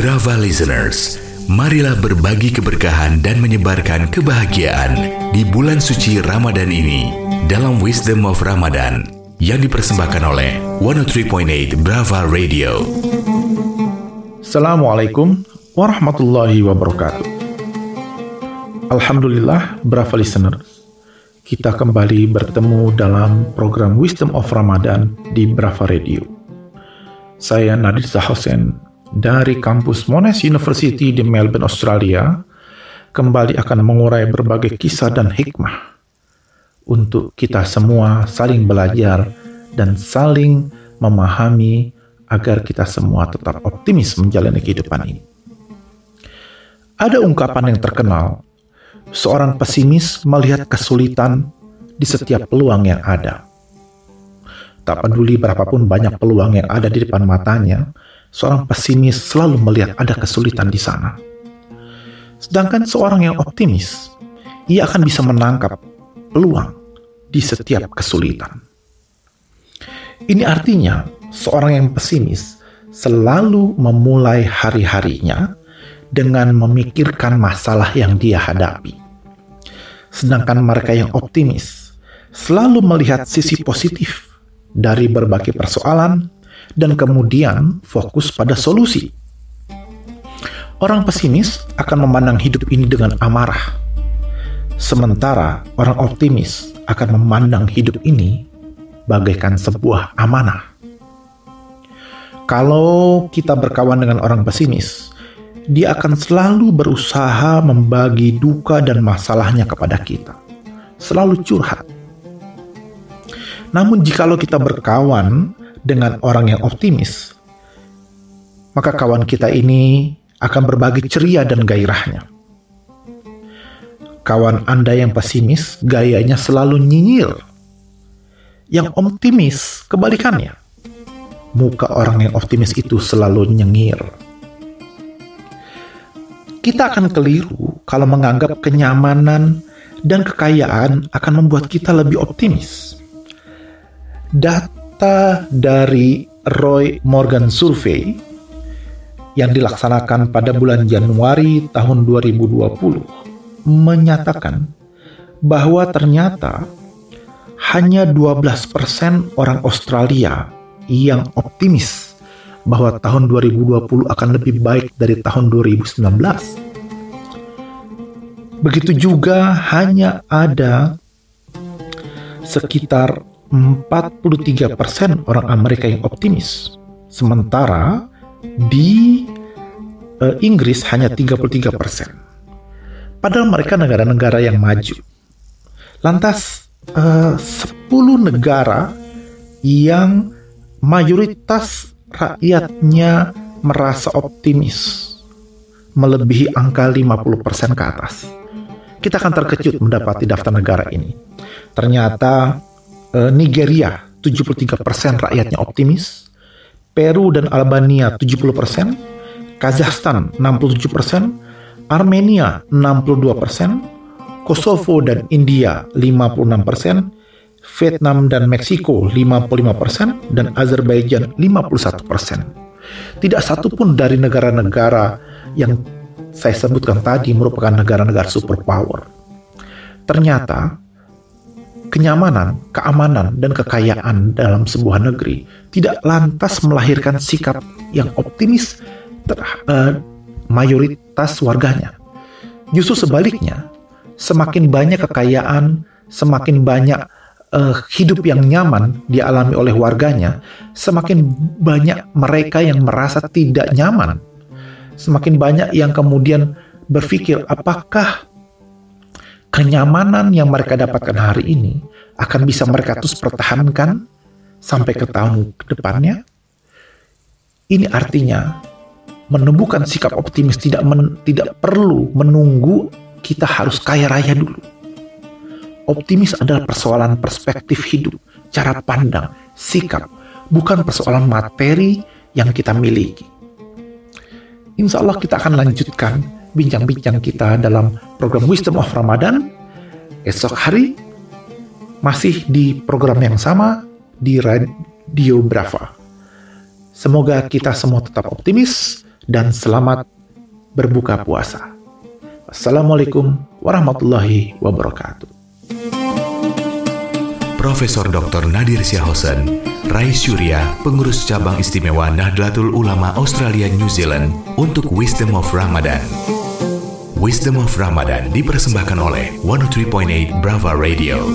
Brava listeners, marilah berbagi keberkahan dan menyebarkan kebahagiaan di bulan suci Ramadan ini dalam Wisdom of Ramadan yang dipersembahkan oleh 103.8 Brava Radio. Assalamualaikum warahmatullahi wabarakatuh. Alhamdulillah, Brava listeners. Kita kembali bertemu dalam program Wisdom of Ramadan di Brava Radio. Saya Nadir Zahosen dari kampus Monash University di Melbourne, Australia, kembali akan mengurai berbagai kisah dan hikmah untuk kita semua saling belajar dan saling memahami agar kita semua tetap optimis menjalani kehidupan ini. Ada ungkapan yang terkenal, seorang pesimis melihat kesulitan di setiap peluang yang ada. Tak peduli berapapun banyak peluang yang ada di depan matanya, seorang pesimis selalu melihat ada kesulitan di sana. Sedangkan seorang yang optimis, ia akan bisa menangkap peluang di setiap kesulitan. Ini artinya seorang yang pesimis selalu memulai hari-harinya dengan memikirkan masalah yang dia hadapi. Sedangkan mereka yang optimis selalu melihat sisi positif dari berbagai persoalan dan kemudian fokus pada solusi. Orang pesimis akan memandang hidup ini dengan amarah, sementara orang optimis akan memandang hidup ini bagaikan sebuah amanah. Kalau kita berkawan dengan orang pesimis, dia akan selalu berusaha membagi duka dan masalahnya kepada kita. Selalu curhat. Namun jikalau kita berkawan dengan orang yang optimis, maka kawan kita ini akan berbagi ceria dan gairahnya. Kawan Anda yang pesimis, gayanya selalu nyinyir. Yang optimis, kebalikannya. Muka orang yang optimis itu selalu nyengir. Kita akan keliru kalau menganggap kenyamanan dan kekayaan akan membuat kita lebih optimis. Data dari Roy Morgan Survey yang dilaksanakan pada bulan Januari tahun 2020 menyatakan bahwa ternyata hanya 12% orang Australia yang optimis bahwa tahun 2020 akan lebih baik dari tahun 2019. Begitu juga hanya ada sekitar 43% orang Amerika yang optimis. Sementara di uh, Inggris hanya 33%. Padahal mereka negara-negara yang maju. Lantas uh, 10 negara yang mayoritas rakyatnya merasa optimis melebihi angka 50% ke atas. Kita akan terkejut mendapati daftar negara ini. Ternyata eh, Nigeria 73% rakyatnya optimis, Peru dan Albania 70%, Kazakhstan 67%, Armenia 62%, Kosovo dan India 56%, Vietnam dan Meksiko 55% dan Azerbaijan 51%. Tidak satu pun dari negara-negara yang saya sebutkan tadi merupakan negara-negara superpower. Ternyata kenyamanan, keamanan, dan kekayaan dalam sebuah negeri tidak lantas melahirkan sikap yang optimis ter, uh, mayoritas warganya. Justru sebaliknya, semakin banyak kekayaan, semakin banyak uh, hidup yang nyaman dialami oleh warganya, semakin banyak mereka yang merasa tidak nyaman. Semakin banyak yang kemudian berpikir apakah kenyamanan yang mereka dapatkan hari ini akan bisa mereka terus pertahankan sampai ke tahun depannya. Ini artinya menumbuhkan sikap optimis tidak men, tidak perlu menunggu kita harus kaya raya dulu Optimis adalah persoalan perspektif hidup, cara pandang, sikap, bukan persoalan materi yang kita miliki. Insya Allah kita akan lanjutkan bincang-bincang kita dalam program Wisdom of Ramadan esok hari masih di program yang sama di Radio Brava. Semoga kita semua tetap optimis, dan selamat berbuka puasa. Assalamualaikum warahmatullahi wabarakatuh. Profesor Dr. Nadir Syahosen, Rais Surya, pengurus cabang istimewa Nahdlatul Ulama Australia New Zealand untuk Wisdom of Ramadan. Wisdom of Ramadan dipersembahkan oleh 103.8 Brava Radio.